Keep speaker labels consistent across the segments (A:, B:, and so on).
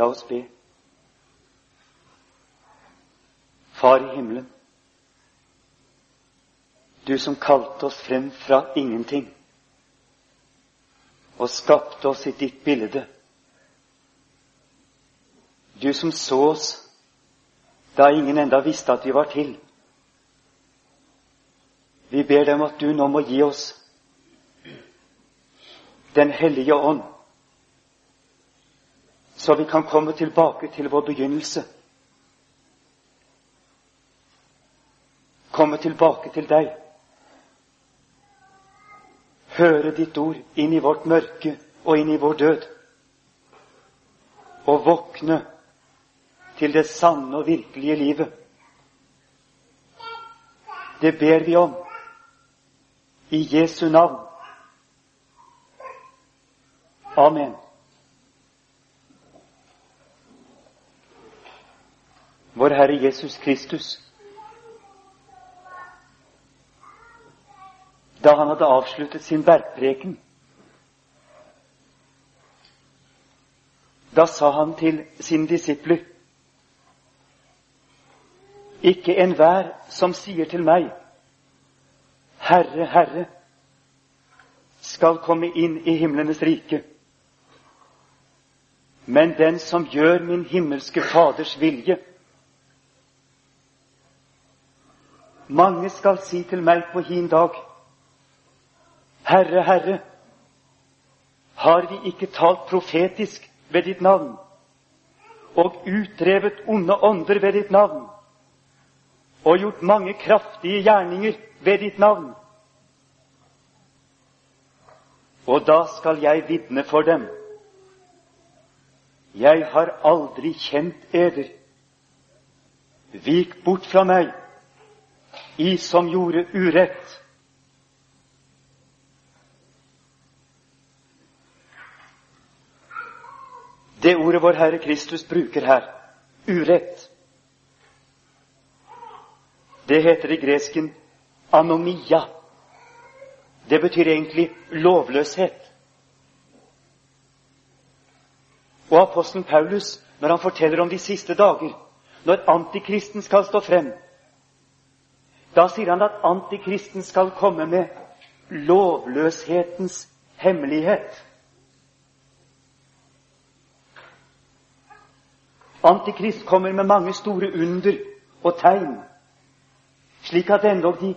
A: La oss be. Far i himmelen, du som kalte oss frem fra ingenting og skapte oss i ditt bilde. Du som så oss da ingen enda visste at vi var til. Vi ber deg om at du nå må gi oss Den hellige ånd, så vi kan komme tilbake til vår begynnelse. Komme tilbake til deg. Høre ditt ord inn i vårt mørke og inn i vår død. Og våkne til det sanne og virkelige livet. Det ber vi om i Jesu navn. Amen. Vår Herre Jesus Kristus, da han hadde avsluttet sin bergpreken, da sa han til sine disipler Ikke enhver som sier til meg, Herre, Herre, skal komme inn i himlenes rike men den som gjør min himmelske Faders vilje. Mange skal si til meg på hin dag, Herre, Herre, har vi ikke talt profetisk ved ditt navn og utdrevet onde ånder ved ditt navn og gjort mange kraftige gjerninger ved ditt navn? Og da skal jeg vitne for dem. Jeg har aldri kjent eder. Vik bort fra meg, I som gjorde urett. Det ordet vår Herre Kristus bruker her, urett, det heter i gresken anomia. Det betyr egentlig lovløshet. Og apostelen Paulus, når han forteller om de siste dager, når antikristen skal stå frem, da sier han at antikristen skal komme med lovløshetens hemmelighet. Antikrist kommer med mange store under og tegn, slik at endog de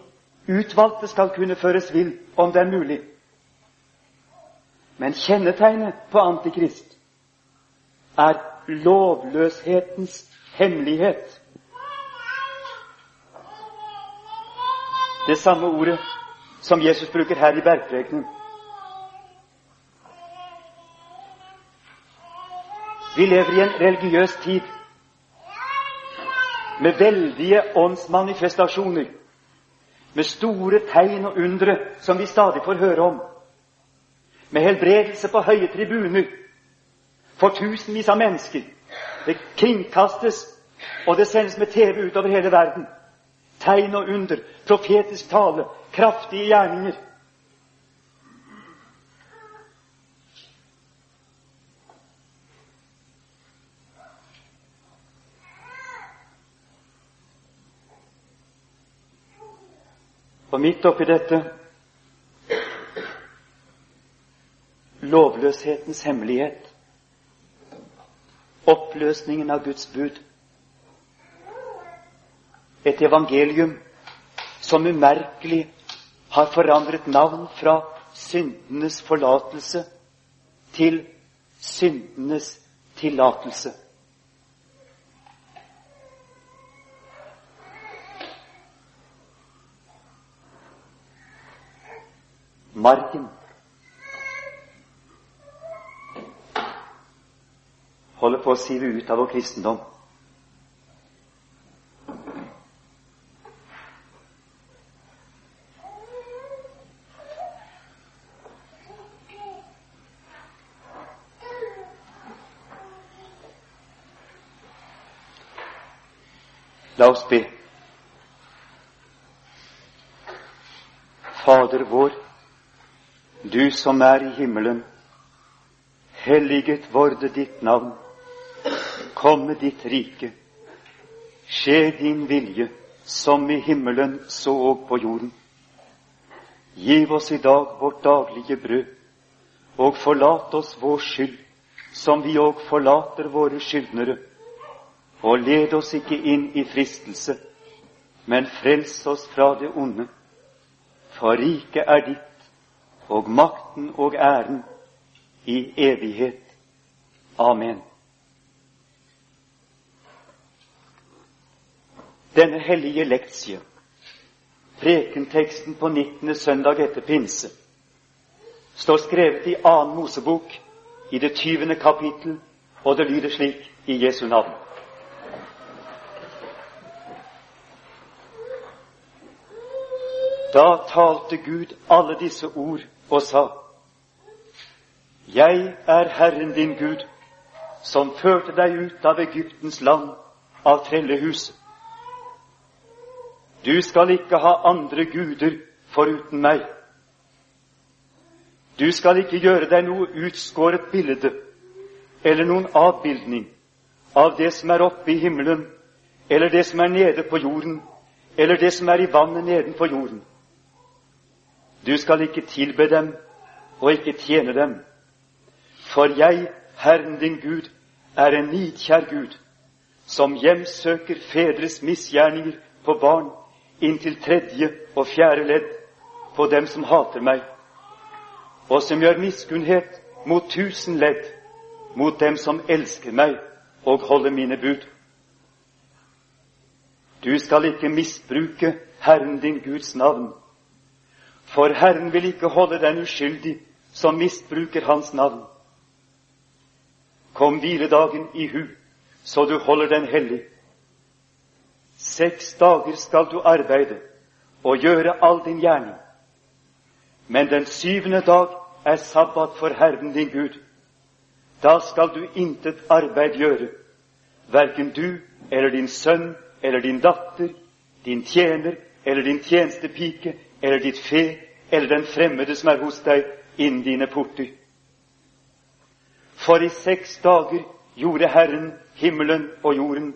A: utvalgte skal kunne føres vill, om det er mulig. Men kjennetegnet på Antikrist er lovløshetens hemmelighet. Det samme ordet som Jesus bruker her i bergprekenen. Vi lever i en religiøs tid med veldige åndsmanifestasjoner, med store tegn og undre som vi stadig får høre om, med helbredelse på høye tribuner for tusenvis av mennesker. Det kringkastes, og det sendes med TV utover hele verden. Tegn og under, profetisk tale, kraftige gjerninger. Og midt oppi dette lovløshetens hemmelighet oppløsningen av Guds bud. Et evangelium som umerkelig har forandret navn fra syndenes forlatelse til syndenes tillatelse. Marken holder på å sive ut av vår kristendom. La oss be. Fader vår, du som er i himmelen. Helliget vorde ditt navn. komme ditt rike. Skje din vilje, som i himmelen, så og på jorden. Giv oss i dag vårt daglige brød, og forlat oss vår skyld, som vi òg forlater våre skyldnere. Og led oss ikke inn i fristelse, men frels oss fra det onde. For riket er ditt, og makten og æren i evighet. Amen. Denne hellige lektie, prekenteksten på 19. søndag etter pinse, står skrevet i 2. Mosebok i det tyvende kapittel, og det lyder slik i Jesu navn. Da talte Gud alle disse ord og sa:" Jeg er Herren din Gud, som førte deg ut av Egyptens land, av trellehuset. Du skal ikke ha andre guder foruten meg. Du skal ikke gjøre deg noe utskåret bilde eller noen avbildning av det som er oppe i himmelen, eller det som er nede på jorden, eller det som er i vannet nedenfor jorden. Du skal ikke tilbe dem og ikke tjene dem. For jeg, Herren din Gud, er en nidkjær Gud, som hjemsøker fedres misgjerninger på barn inntil tredje og fjerde ledd på dem som hater meg, og som gjør miskunnhet mot tusen ledd mot dem som elsker meg og holder mine bud. Du skal ikke misbruke Herren din Guds navn, for Herren vil ikke holde den uskyldig som misbruker Hans navn. Kom hviledagen i hu, så du holder den hellig. Seks dager skal du arbeide og gjøre all din gjerning. Men den syvende dag er sabbat for Herren din Gud. Da skal du intet arbeid gjøre, verken du eller din sønn eller din datter, din tjener eller din tjenestepike eller ditt fe eller den fremmede som er hos deg innen dine porter. For i seks dager gjorde Herren himmelen og jorden,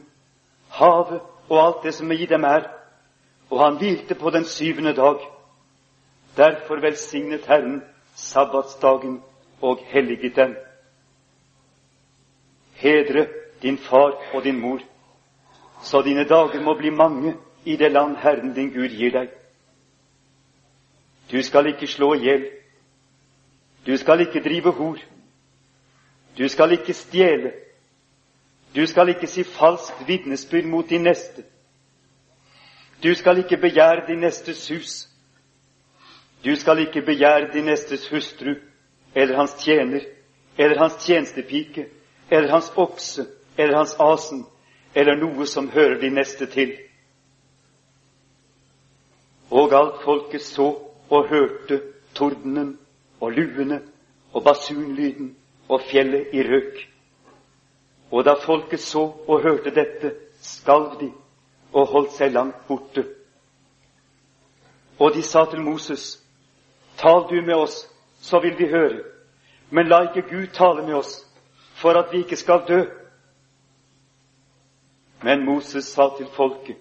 A: havet og alt det som i dem er, og han hvilte på den syvende dag. Derfor velsignet Herren sabbatsdagen og helliget den. Hedre din far og din mor, så dine dager må bli mange i det land Herren din Gud gir deg. Du skal ikke slå i hjel. Du skal ikke drive hor. Du skal ikke stjele. Du skal ikke si falskt vitnesbyrd mot din neste. Du skal ikke begjære din nestes hus. Du skal ikke begjære din nestes hustru eller hans tjener eller hans tjenestepike eller hans okse eller hans asen eller noe som hører din neste til. Og alt folket så og hørte tordenen og luene og basunlyden og fjellet i røk. Og da folket så og hørte dette, skalv de og holdt seg langt borte. Og de sa til Moses, Tal du med oss, så vil vi høre, men la ikke Gud tale med oss, for at vi ikke skal dø. Men Moses sa til folket,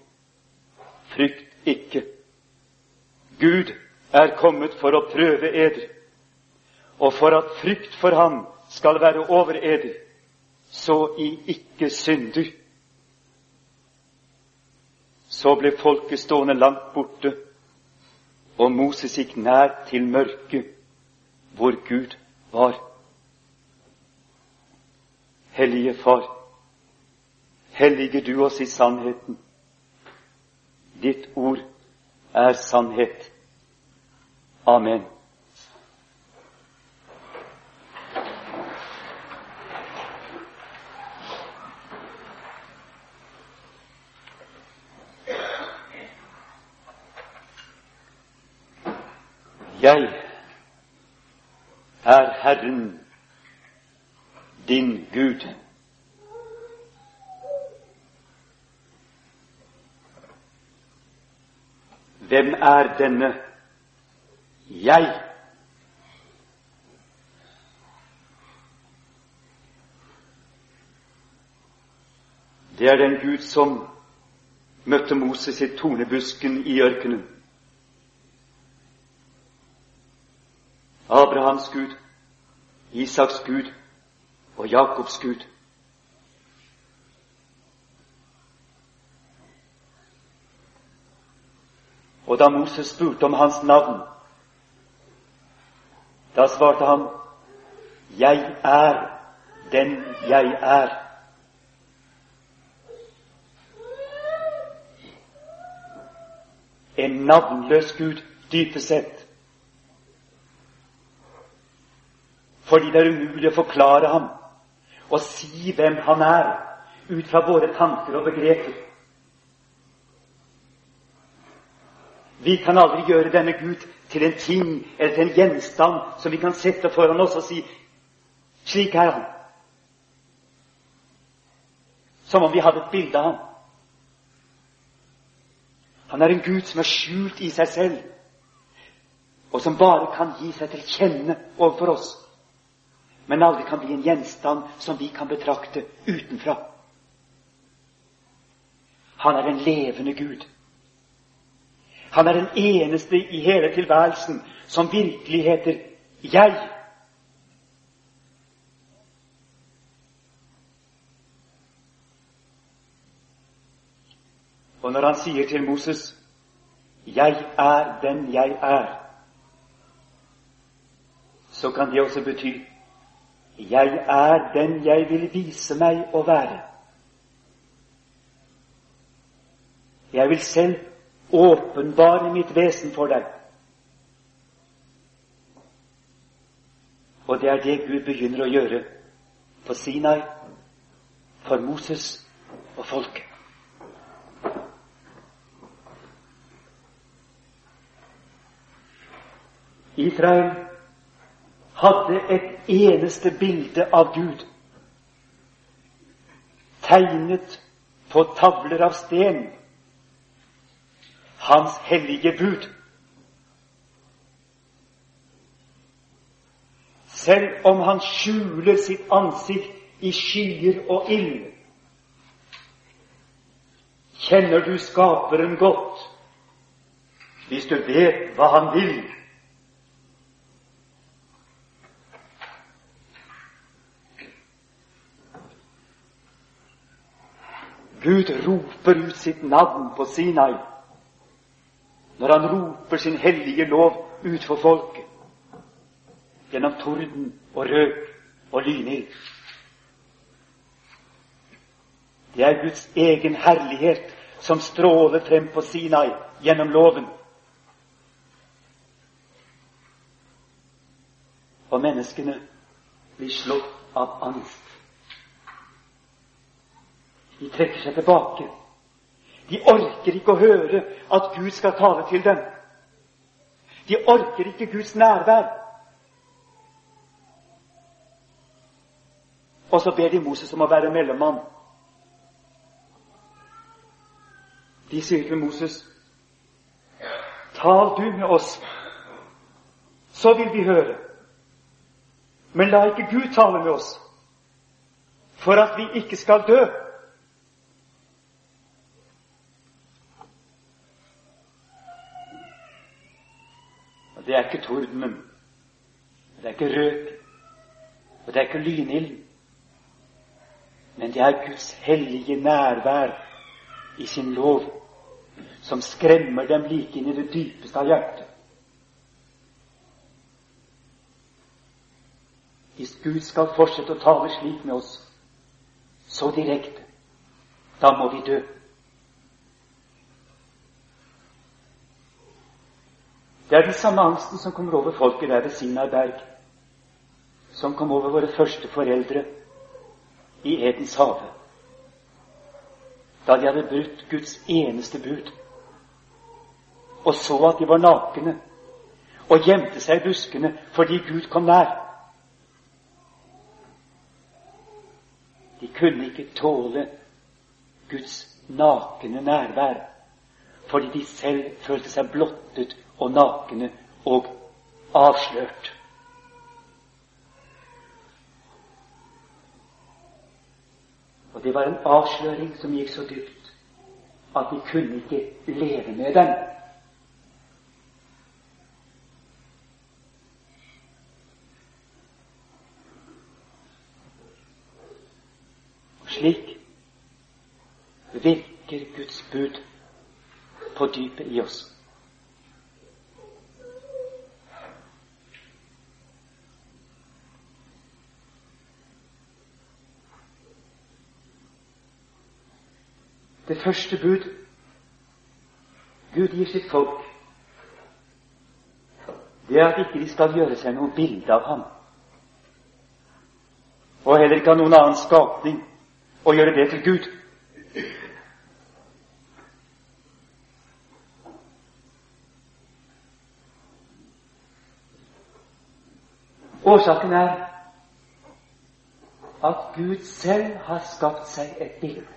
A: Frykt ikke. Gud er kommet for å prøve eder, og for at frykt for ham skal være over eder så I ikke synder. Så ble folket stående langt borte, og Moses gikk nær til mørket, hvor Gud var. Hellige Far, hellige du oss i sannheten. Ditt ord er sannhet. Amen. Jeg er Herren, din Gud. Hvem er denne jeg? Det er den Gud som møtte Moses i tornebusken i ørkenen. Abrahams Gud, Isaks Gud og Jakobs Gud. Og da Moses spurte om hans navn, da svarte han, 'Jeg er den jeg er'. En navnløs Gud, dypest sett. Fordi det er umulig å forklare ham og si hvem han er, ut fra våre tanker og begreper. Vi kan aldri gjøre denne Gud til en ting eller til en gjenstand som vi kan sette foran oss og si slik er han. Som om vi hadde et bilde av ham. Han er en Gud som er skjult i seg selv, og som bare kan gi seg til kjenne overfor oss, men aldri kan bli en gjenstand som vi kan betrakte utenfra. Han er en levende Gud. Han er den eneste i hele tilværelsen som virkelig heter jeg. Og når han sier til Moses 'Jeg er den jeg er', så kan det også bety 'Jeg er den jeg vil vise meg å være'. Jeg vil selv åpenbare mitt vesen for deg. Og det er det Gud begynner å gjøre på Sinai, for Moses og folket. Israel hadde et eneste bilde av Gud, tegnet på tavler av sten, hans hellige bud. Selv om han skjuler sitt ansikt i skyer og ild, kjenner du Skaperen godt hvis du vet hva han vil. Gud roper ut sitt navn på Sinai når han roper sin hellige lov ut for folket gjennom torden og røk og lynild. Det er Guds egen herlighet som stråler frem på Sinai gjennom loven. Og menneskene blir slått av angst. De trekker seg tilbake. De orker ikke å høre at Gud skal tale til dem. De orker ikke Guds nærvær. Og så ber de Moses om å være mellommann. De sier til Moses, 'Tal du med oss, så vil vi høre.' Men la ikke Gud tale med oss, for at vi ikke skal dø. Det er ikke tordenen, det er ikke røk, og det er ikke lynilden. Men det er Guds hellige nærvær i sin lov som skremmer dem like inn i det dypeste av hjertet. Hvis Gud skal fortsette å tale slik med oss, så direkte, da må vi dø. Det er den samme angsten som kommer over folket der ved Sinai som kom over våre første foreldre i Edens hage, da de hadde brutt Guds eneste bud, og så at de var nakne, og gjemte seg i buskene fordi Gud kom nær. De kunne ikke tåle Guds nakne nærvær fordi de selv følte seg blottet og nakne og avslørt. Og det var en avsløring som gikk så dypt at de kunne ikke leve med den. Slik virker Guds bud på dypet i oss. Det første bud Gud gir sitt folk, det er at ikke de skal gjøre seg noe bilde av ham. Og heller ikke av noen annen skapning, og gjøre det til Gud. Årsaken er at Gud selv har skapt seg et bilde.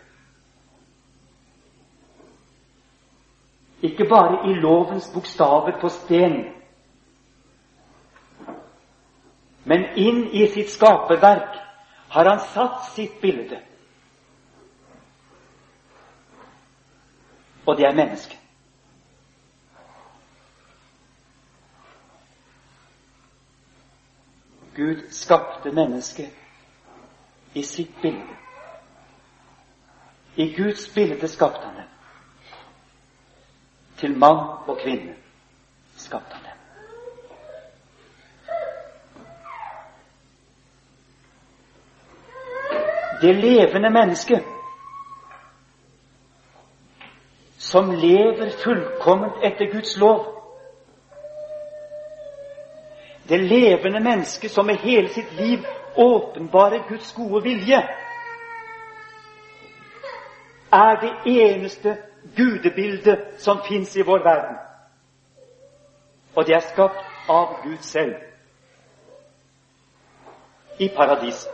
A: Ikke bare i lovens bokstaver på sten, men inn i sitt skaperverk har han satt sitt bilde. Og det er mennesket. Gud skapte mennesket i sitt bilde. I Guds bilde skapte han dem. Til mann og kvinne skapte han dem. Det levende mennesket som lever fullkomment etter Guds lov. Det levende mennesket som med hele sitt liv åpenbarer Guds gode vilje, er det eneste gudebildet som fins i vår verden. Og det er skapt av Gud selv i paradis.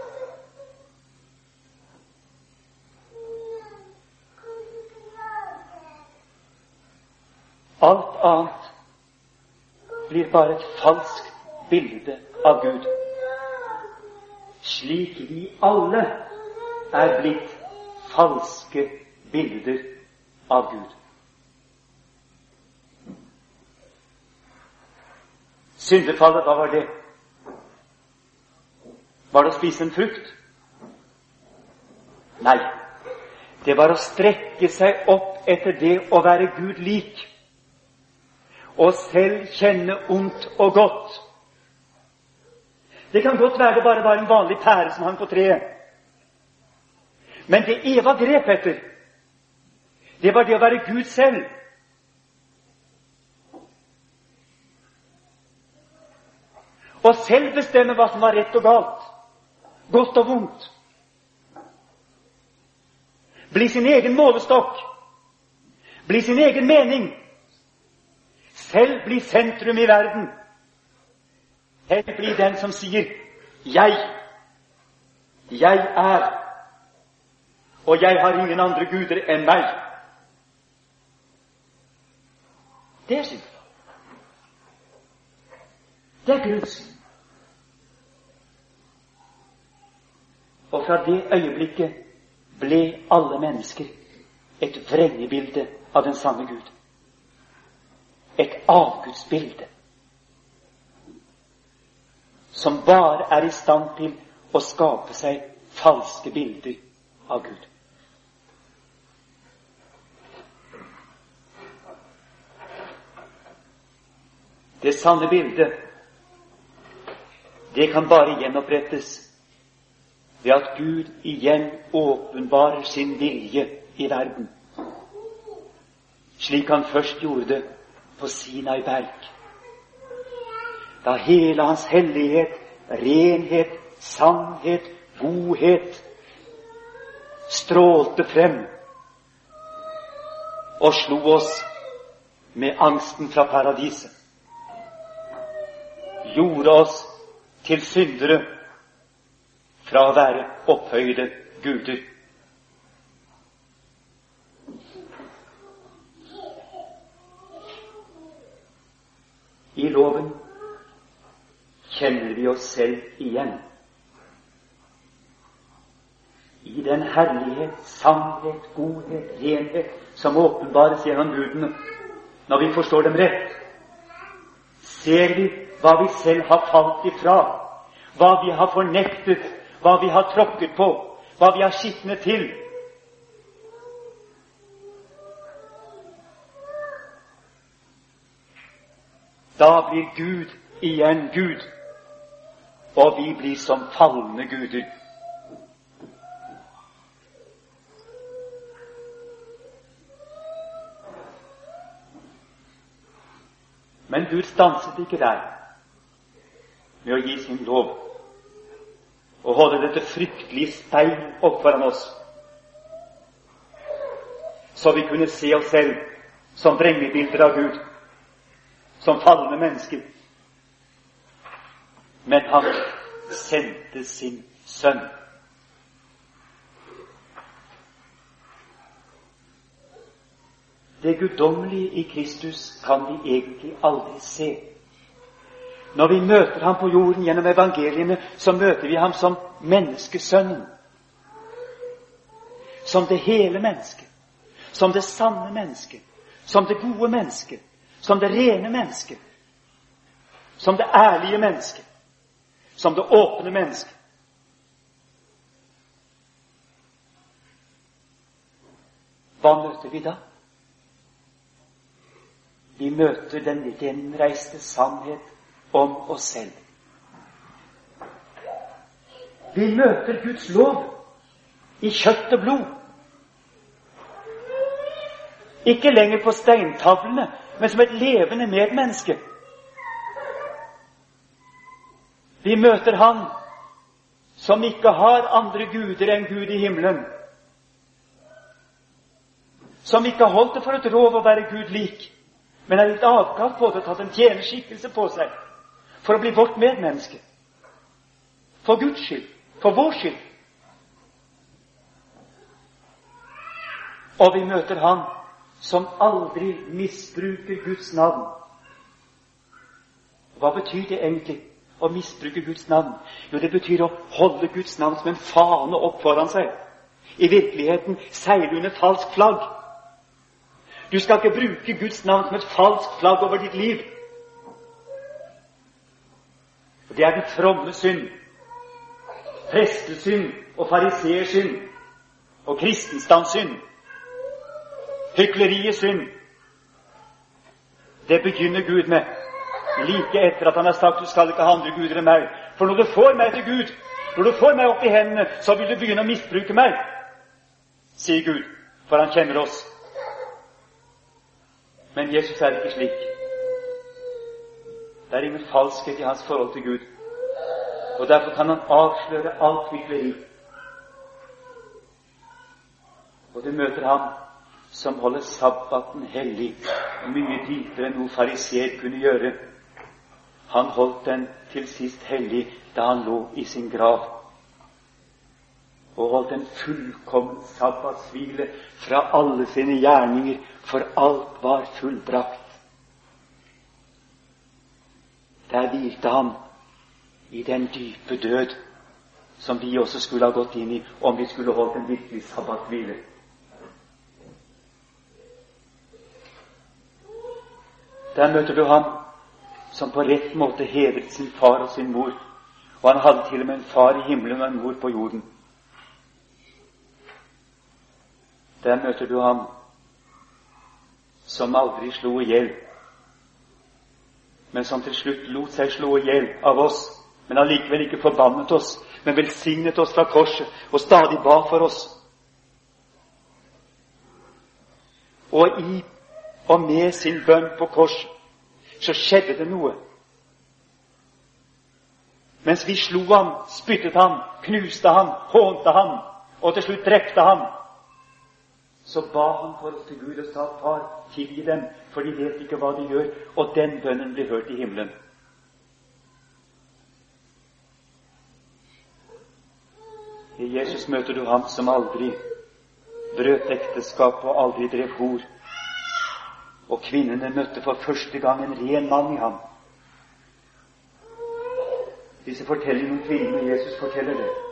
A: Alt annet blir bare et falskt bilde av Gud. Slik vi alle er blitt falske bilder av Gud. Syndefallet, hva var det? Var det å spise en frukt? Nei. Det var å strekke seg opp etter det å være Gud lik, og selv kjenne ondt og godt. Det kan godt være det bare var en vanlig pære som hang på treet. Men det Eva grep etter, det var det å være Gud selv. Og selv bestemme hva som var rett og galt, godt og vondt. Bli sin egen målestokk, bli sin egen mening. Selv bli sentrum i verden. Selv bli den som sier 'Jeg'. Jeg er, og jeg har ingen andre guder enn meg. Det er synd. Det er grunnsyn. Og fra det øyeblikket ble alle mennesker et vrengebilde av den samme Gud. Et avgudsbilde som bare er i stand til å skape seg falske bilder av Gud. Det sanne bildet, det kan bare gjenopprettes ved at Gud igjen åpenbarer sin vilje i verden, slik han først gjorde det på Sinai berg da hele hans hellighet, renhet, sannhet, godhet strålte frem og slo oss med angsten fra paradiset. Gjorde oss til syndere fra å være opphøyde guder. I loven kjenner vi oss selv igjen. I den herlighet, sannhet, godhet, renhet som åpenbares gjennom budene, når vi forstår dem rett, ser vi hva vi selv har falt ifra, hva vi har fornektet, hva vi har tråkket på, hva vi har skitnet til. Da blir Gud igjen Gud, og vi blir som falne guder. Men Gud stanset ikke der med å gi sin lov og holde dette fryktelige stein opp foran oss, så vi kunne se oss selv som vrengebilder av Gud, som falne mennesker. Men han sendte sin sønn. Det guddommelige i Kristus kan vi egentlig aldri se. Når vi møter ham på jorden gjennom evangeliene, så møter vi ham som menneskesønnen. Som det hele mennesket. Som det sanne mennesket. Som det gode mennesket. Som det rene mennesket. Som det ærlige mennesket. Som det åpne mennesket. Hva møter vi da? Vi møter den gjenreiste sannhet om oss selv. Vi møter Guds lov i kjøtt og blod. Ikke lenger på steintavlene, men som et levende medmenneske. Vi møter Han som ikke har andre guder enn Gud i himmelen. Som ikke har holdt det for et rov å være Gud lik men har gitt avkall på det og tatt en tjenerskikkelse på seg for å bli vårt medmenneske. For Guds skyld. For vår skyld. Og vi møter Han som aldri misbruker Guds navn. Hva betyr det egentlig å misbruke Guds navn? Jo, det betyr å holde Guds navn som en fane opp foran seg. I virkeligheten seile under falsk flagg. Du skal ikke bruke Guds navn som et falskt flagg over ditt liv. For Det er den fromme synd. Prestesynd og fariseersynd og kristenstandssynd. Hykleriets synd. Det begynner Gud med like etter at han har sagt du skal ikke ha andre guder enn meg. For når du får meg til Gud, når du får meg opp i hendene, så vil du begynne å misbruke meg, sier Gud, for han kjenner oss. Men Jesus er ikke slik. Det er ingen falskhet i hans forhold til Gud. Og Derfor kan han avsløre alt hykleri. Og du møter ham som holder sabbaten hellig, mye dypere enn noe fariseer kunne gjøre. Han holdt den til sist hellig da han lå i sin grav, og holdt en fullkommen sabbatshvile fra alle sine gjerninger for alt var fullbrakt. Der hvilte han i den dype død som vi også skulle ha gått inn i om vi skulle holdt en virkelig sabbathvile. Der møter du ham som på rett måte hedret sin far og sin mor. Og han hadde til og med en far i himmelen og en mor på jorden. Der møter du ham som aldri slo i hjel, men som til slutt lot seg slå i hjel av oss, men allikevel ikke forbannet oss, men velsignet oss fra korset og stadig ba for oss. Og i og med sin bønn på korset så skjedde det noe. Mens vi slo ham, spyttet ham, knuste ham, hånte ham og til slutt drepte ham, så ba han for oss til Gud og sa, Far, tilgi dem, for de vet ikke hva de gjør. Og den bønnen ble hørt i himmelen. I Jesus møter du ham som aldri brøt ekteskap og aldri drev hor. Og kvinnene møtte for første gang en ren mann i ham. Disse fortellingene om kvinnene Jesus forteller det.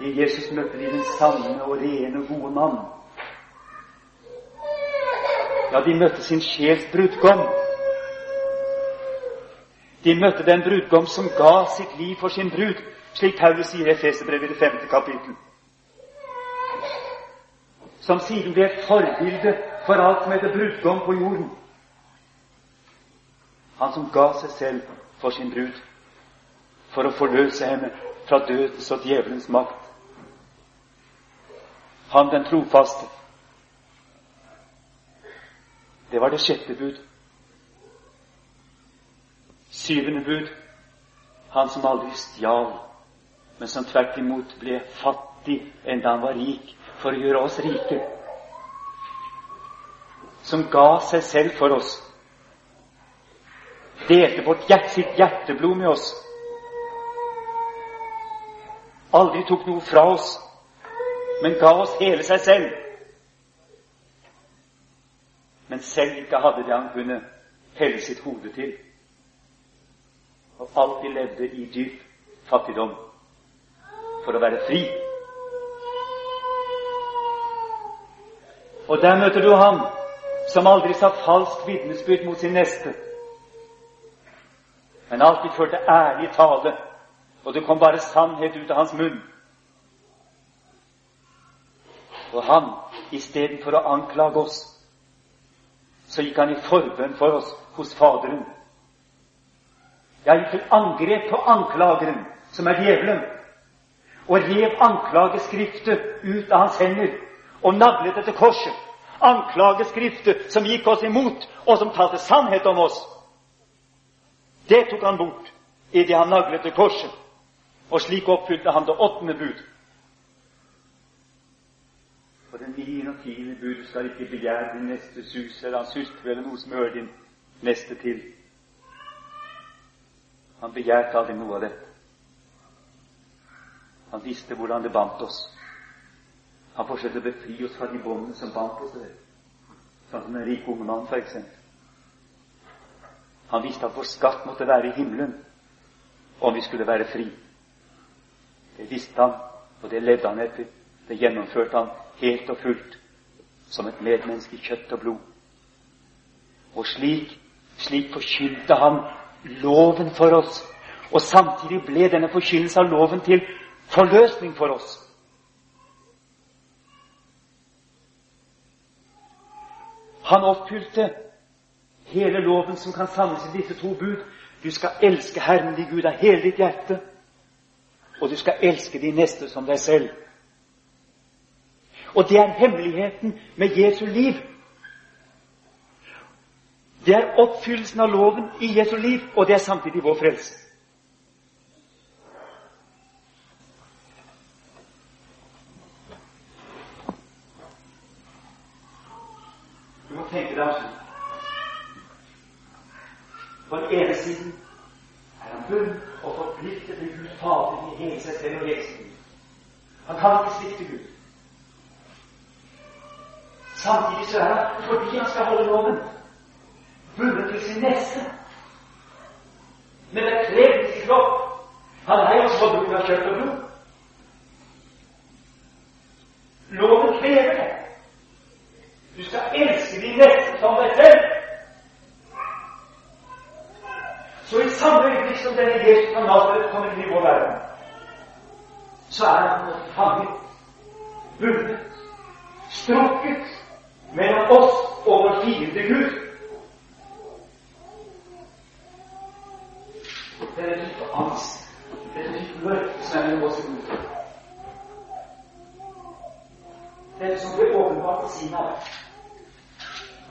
A: I Jesus møtte de den sanne og rene og gode mann. Ja, de møtte sin sjels brudgom. De møtte den brudgom som ga sitt liv for sin brud, slik Paulus sier i Efeserbrevet i det femte kapittel. Som siden ble et forbilde for alt som heter brudgom på jorden. Han som ga seg selv for sin brud, for å forløse henne fra dødens og djevelens makt. Han den trofaste. Det var det sjette bud. Syvende bud han som aldri stjal, men som tvert imot ble fattig enda han var rik, for å gjøre oss rike. Som ga seg selv for oss. Delte vårt hjert, sitt hjerteblod med oss. Aldri tok noe fra oss, men ga oss hele seg selv. Men selv ikke hadde det han kunne helle sitt hode til og alltid levde i dyp fattigdom for å være fri. Og der møter du ham som aldri sa falskt vitnesbyrd mot sin neste, men alltid førte ærlig tale, og det kom bare sannhet ut av hans munn. Og han, istedenfor å anklage oss, så gikk han i forbønn for oss hos Faderen jeg gikk til angrep på anklageren, som er djevelen, og rev anklageskriftet ut av hans hender og naglet det til korset. Anklageskriftet som gikk oss imot, og som talte sannhet om oss. Det tok han bort idet han naglet til korset. Og slik oppfylte han det åttende bud. For den niende og tiende bud skal ikke begjære din nestes hus eller hans hustru eller noe som hører din neste til. Han begjærte aldri noe av dette. Han visste hvordan det bandt oss. Han forsøkte å befri oss fra de båndene som bandt oss. Sånn som en rik unge mann, f.eks. Han visste at vår skatt måtte være i himmelen om vi skulle være fri. Det visste han, og det levde han etter. Det gjennomførte han helt og fullt som et medmenneske i kjøtt og blod. Og slik, slik forkynte han loven for oss. Og samtidig ble denne forkynnelse av loven til forløsning for oss. Han oppfylte hele loven som kan samles i disse to bud. Du skal elske Herren din Gud av hele ditt hjerte, og du skal elske de neste som deg selv. Og det er hemmeligheten med Jesu liv. Det er oppfyllelsen av loven i Jesu liv, og det er samtidig vår frelse. Du må tenke deg sånn. På den ene siden er han bunn og forpliktet til Gud Fader i hele seg selv og hele sin. Han kan ikke svikte Gud. Samtidig så er han, fordi han skal holde loven, bundet til sin neste. Men det krever sin kropp. Han er jo så bruk av kjøtt og blod. Loven krever det. Du skal elske de neste som deg selv. Så i samme øyeblikk som denne Jesus av Nazaret kommer inn i vår verden, så er han fanget, bundet, strukket mellom oss og vår fiende Gud. Det er litt angst. Det er litt mørke som er med oss i Gud. Det som ble åpenbart ved siden av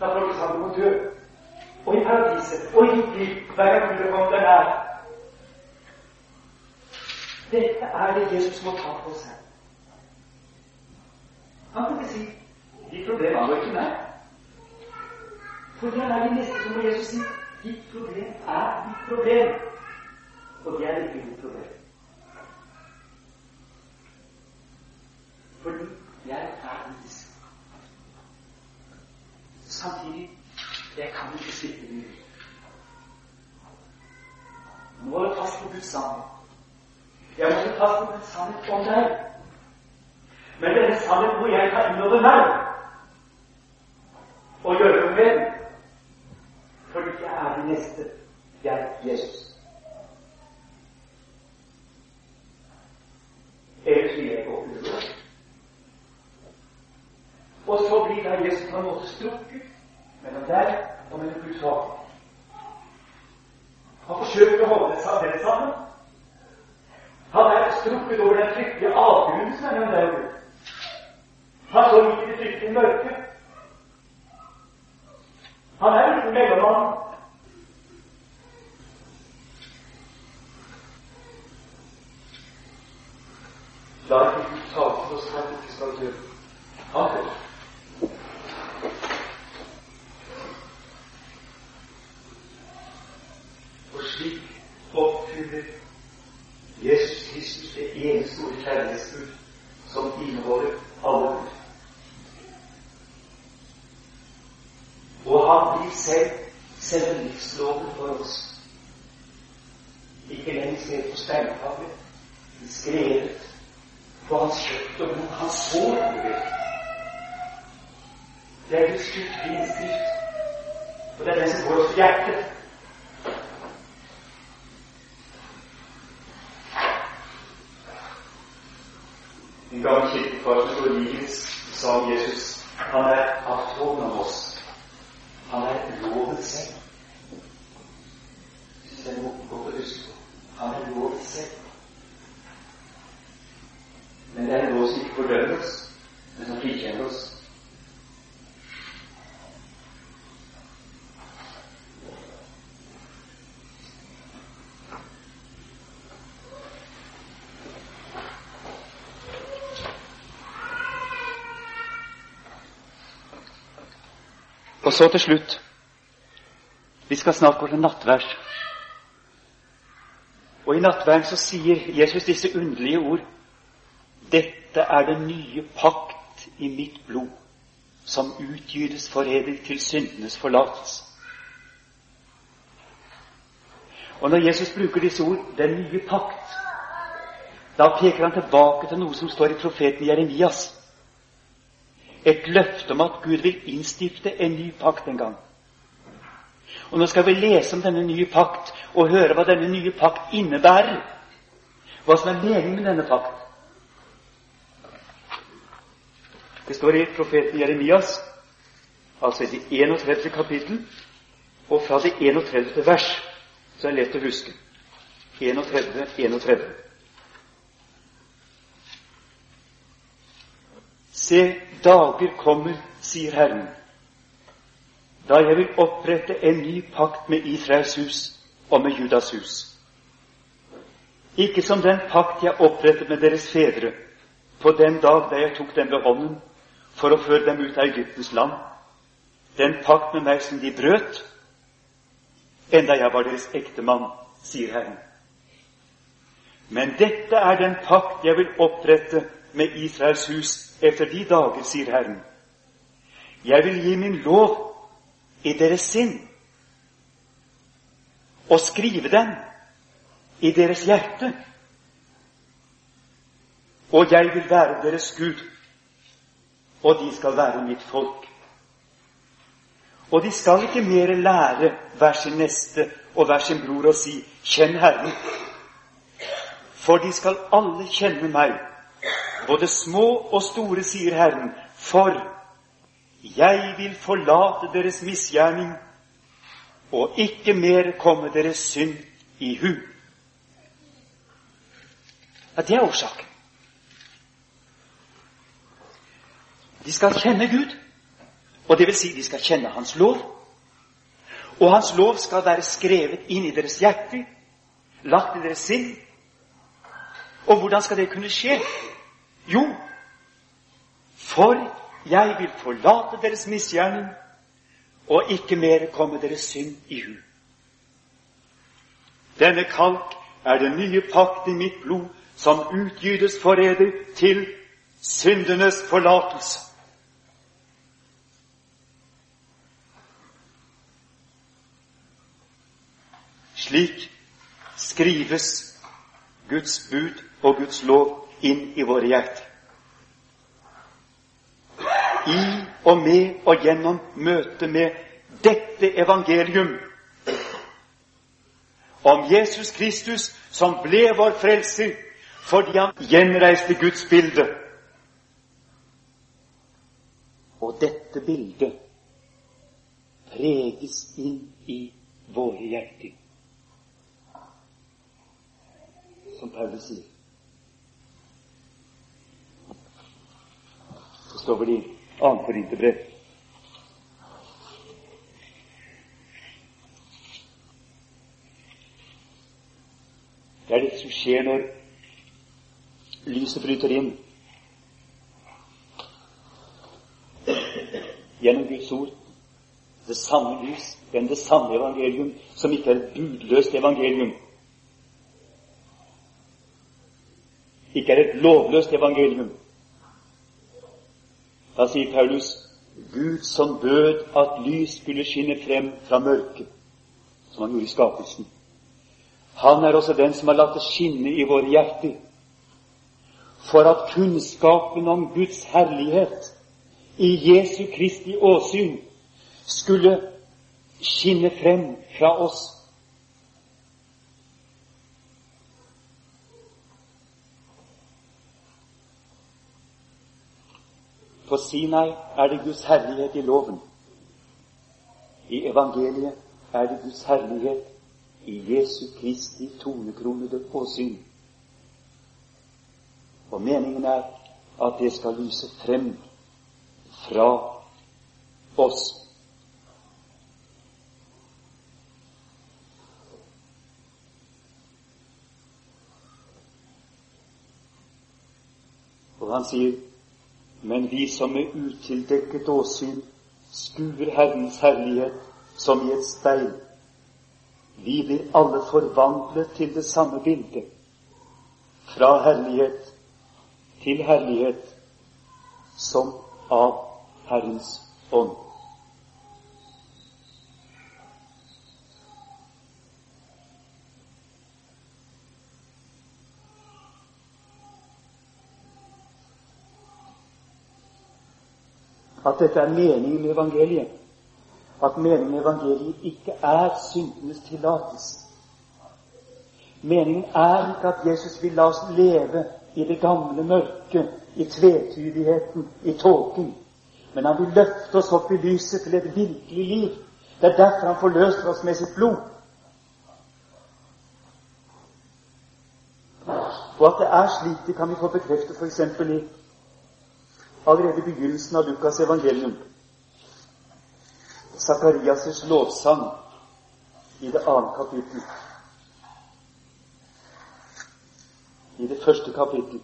A: da folk sa du må dø. Og i paradiset og i ditt liv hver gang du kommer deg nær. Dette er det Jesus må ta på seg. Han kan ikke si ditt problem angår ikke meg. For det er de neste som må Jesus si ditt problem er ditt problem. Og det er ikke mitt problem. Fordi jeg er menneske. Samtidig jeg kan ikke slippe det ut. Nå holde fast på Guds sannhet. Jeg må holde fast på Guds sannhet om deg. Sannhet må jeg ta inn over meg og gjøre noe med. Fordi jeg er den neste. Jeg, Jesus. Ellers vil jeg gå under. Og så blir da Jesus på en måte strukket mellom deg og mellom Guds hånd. Han forsøker å holde det sammen. Han er strukket over den fryktelige avgrunnen som er mellom deg og Gud. Han står midt i det fryktelige mørket. Han er ikke mellommann. La ikke Gud tale til oss her ikke skal dø. Amen. Og slik oppfyller Jesus Kristus det eneste ordet kjærlighetsbud som inneholder alle bud. Og han selv selve livsloven for oss. Ikke lenger skrevet på steintavler, men skrevet på hans kjøtt og blod, hans sår. Det er Guds innskrift, og det er den som går oss på hjertet. En gammel kirkefar som står livets, sa om Jesus han er avtående av oss. Han er loven selv. Det er noe godt å huske på. Han er loven selv. Men det er en lov som ikke fordømmer oss, men som frikjenner oss. Og så til slutt Vi skal snart gå til nattverd. Og i nattverden så sier Jesus disse underlige ord. Dette er den nye pakt i mitt blod, som utgytes for evig til syndenes forlatelse. Og når Jesus bruker disse ord 'den nye pakt', da peker han tilbake til noe som står i profeten Jeremias. Et løfte om at Gud vil innstifte en ny pakt en gang. Og Nå skal vi lese om denne nye pakt og høre hva denne nye pakt innebærer. Hva som er meningen med denne pakt. Det står i profeten Jeremias, altså i det 31. kapittel, og fra det 31. vers, så er det lett å huske. 31, 31. Se, dager kommer, sier Herren, da jeg vil opprette en ny pakt med Israels hus og med Judas hus. Ikke som den pakt jeg opprettet med deres fedre på den dag da jeg tok dem ved hånden for å føre dem ut av Egyptens land, den pakt med meg som de brøt, enda jeg var deres ektemann, sier Herren. Men dette er den pakt jeg vil opprette med Israels hus etter de dager, sier Herren. Jeg vil gi min lov i deres sinn og skrive den i deres hjerte. Og jeg vil være deres Gud, og de skal være mitt folk. Og de skal ikke mer lære hver sin neste og hver sin bror å si 'Kjenn Herren'. For de skal alle kjenne meg, både små og store, sier Herren, for jeg vil forlate deres misgjerning og ikke mer komme deres synd i hu. Ja, det er årsaken. De skal kjenne Gud, og det vil si de skal kjenne Hans lov. Og Hans lov skal være skrevet inn i deres hjerte, lagt i deres sinn. Og hvordan skal det kunne skje? Jo, for jeg vil forlate deres misgjerning og ikke mer komme deres synd i hu. Denne kalk er den nye pakt i mitt blod, som utgytes forræder til syndenes forlatelse. Slik skrives Guds bud og Guds lov inn i våre hjerter. i og med og gjennom møtet med dette evangelium om Jesus Kristus, som ble vår frelser fordi han gjenreiste Guds bilde. Og dette bildet preges inn i våre hjerter. Som Paulus sier. Det står vel i 2. Korinterbrev. Det er det som skjer når lyset bryter inn gjennom Guds ord. Det samme lys, men det samme evangelium, som ikke er et budløst evangelium. Ikke er et lovløst evangelium. Da sier Paulus Gud som bød at lys skulle skinne frem fra mørket, som han gjorde i skapelsen. Han er også den som har latt det skinne i våre hjerter, for at kunnskapen om Guds herlighet i Jesu Kristi åsyn skulle skinne frem fra oss. På Sinai er det Guds herlighet i loven. I evangeliet er det Guds herlighet i Jesu Kristi tonekronede påsyn. Og meningen er at det skal lyse frem fra oss. Og han sier, men vi som med utildekket åsyn skuer Herrens herlighet som i et speil, vi blir alle forvandlet til det samme bildet, fra herlighet til herlighet, som av Herrens ånd. At dette er meningen med evangeliet. At meningen med evangeliet ikke er syndenes tillatelse. Meningen er ikke at Jesus vil la oss leve i det gamle mørket, i tvetydigheten, i tåken. Men han vil løfte oss opp i lyset til et virkelig liv. Det er derfor han forløser oss med sitt blod. Og at det er slik, det kan vi få bekreftet f.eks. i allerede i begynnelsen av Lukas evangelium. Sakarias' lovsang i det andre kapittel. I det første kapittel.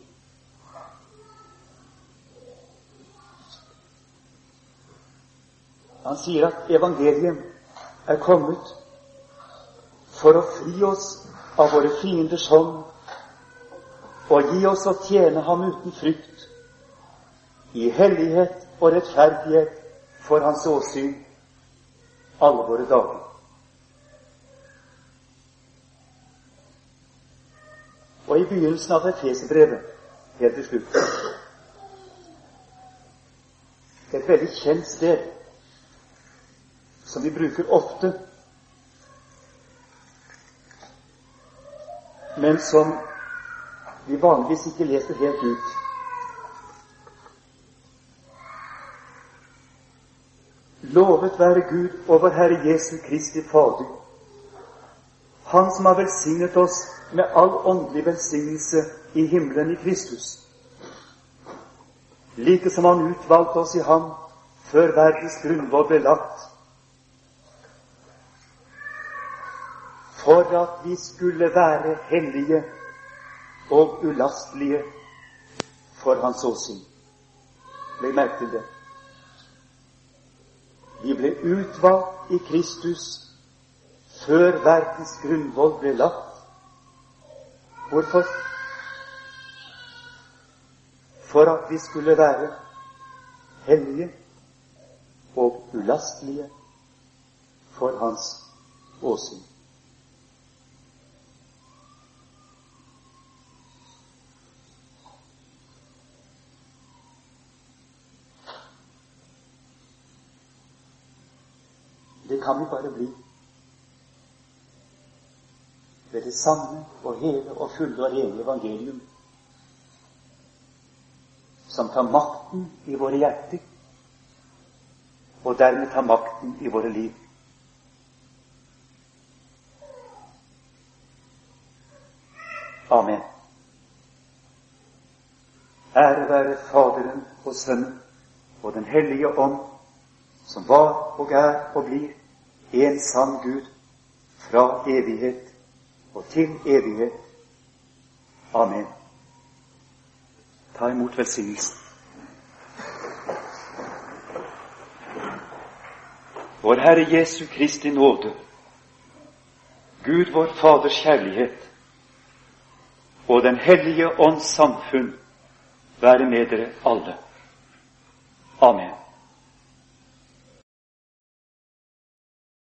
A: Han sier at evangeliet er kommet for å fri oss av våre fienders hånd og gi oss å tjene ham uten frykt, i hellighet og rettferdighet for hans åsyn alle våre dager. Og i begynnelsen av Efeserbrevet, helt til slutt Et veldig kjent sted som vi bruker ofte, men som vi vanligvis ikke leser helt ut. Lovet være Gud og vår Herre Jesu Kristi Fader, Han som har velsignet oss med all åndelig velsignelse i himmelen i Kristus, like som Han utvalgte oss i Ham før verdens grunnvoll ble lagt, for at vi skulle være hellige og ulastelige for Hans åsyn. Legg merke til det. Vi ble utvalgt i Kristus før verdens grunnvoll ble lagt. Hvorfor? For at vi skulle være hellige og ulastelige for Hans åsyn. Kan bare bli ved det sanne og hele og fulle og rene evangelium, som tar makten i våre hjerter, og dermed tar makten i våre liv. Amen. Ære være Faderen og Sønnen og Den hellige ånd, som var og er og blir en sann Gud fra evighet og til evighet. Amen. Ta imot velsignelsen. Vår Herre Jesu Kristi nåde, Gud vår Faders kjærlighet og Den hellige ånds samfunn være med dere alle. Amen.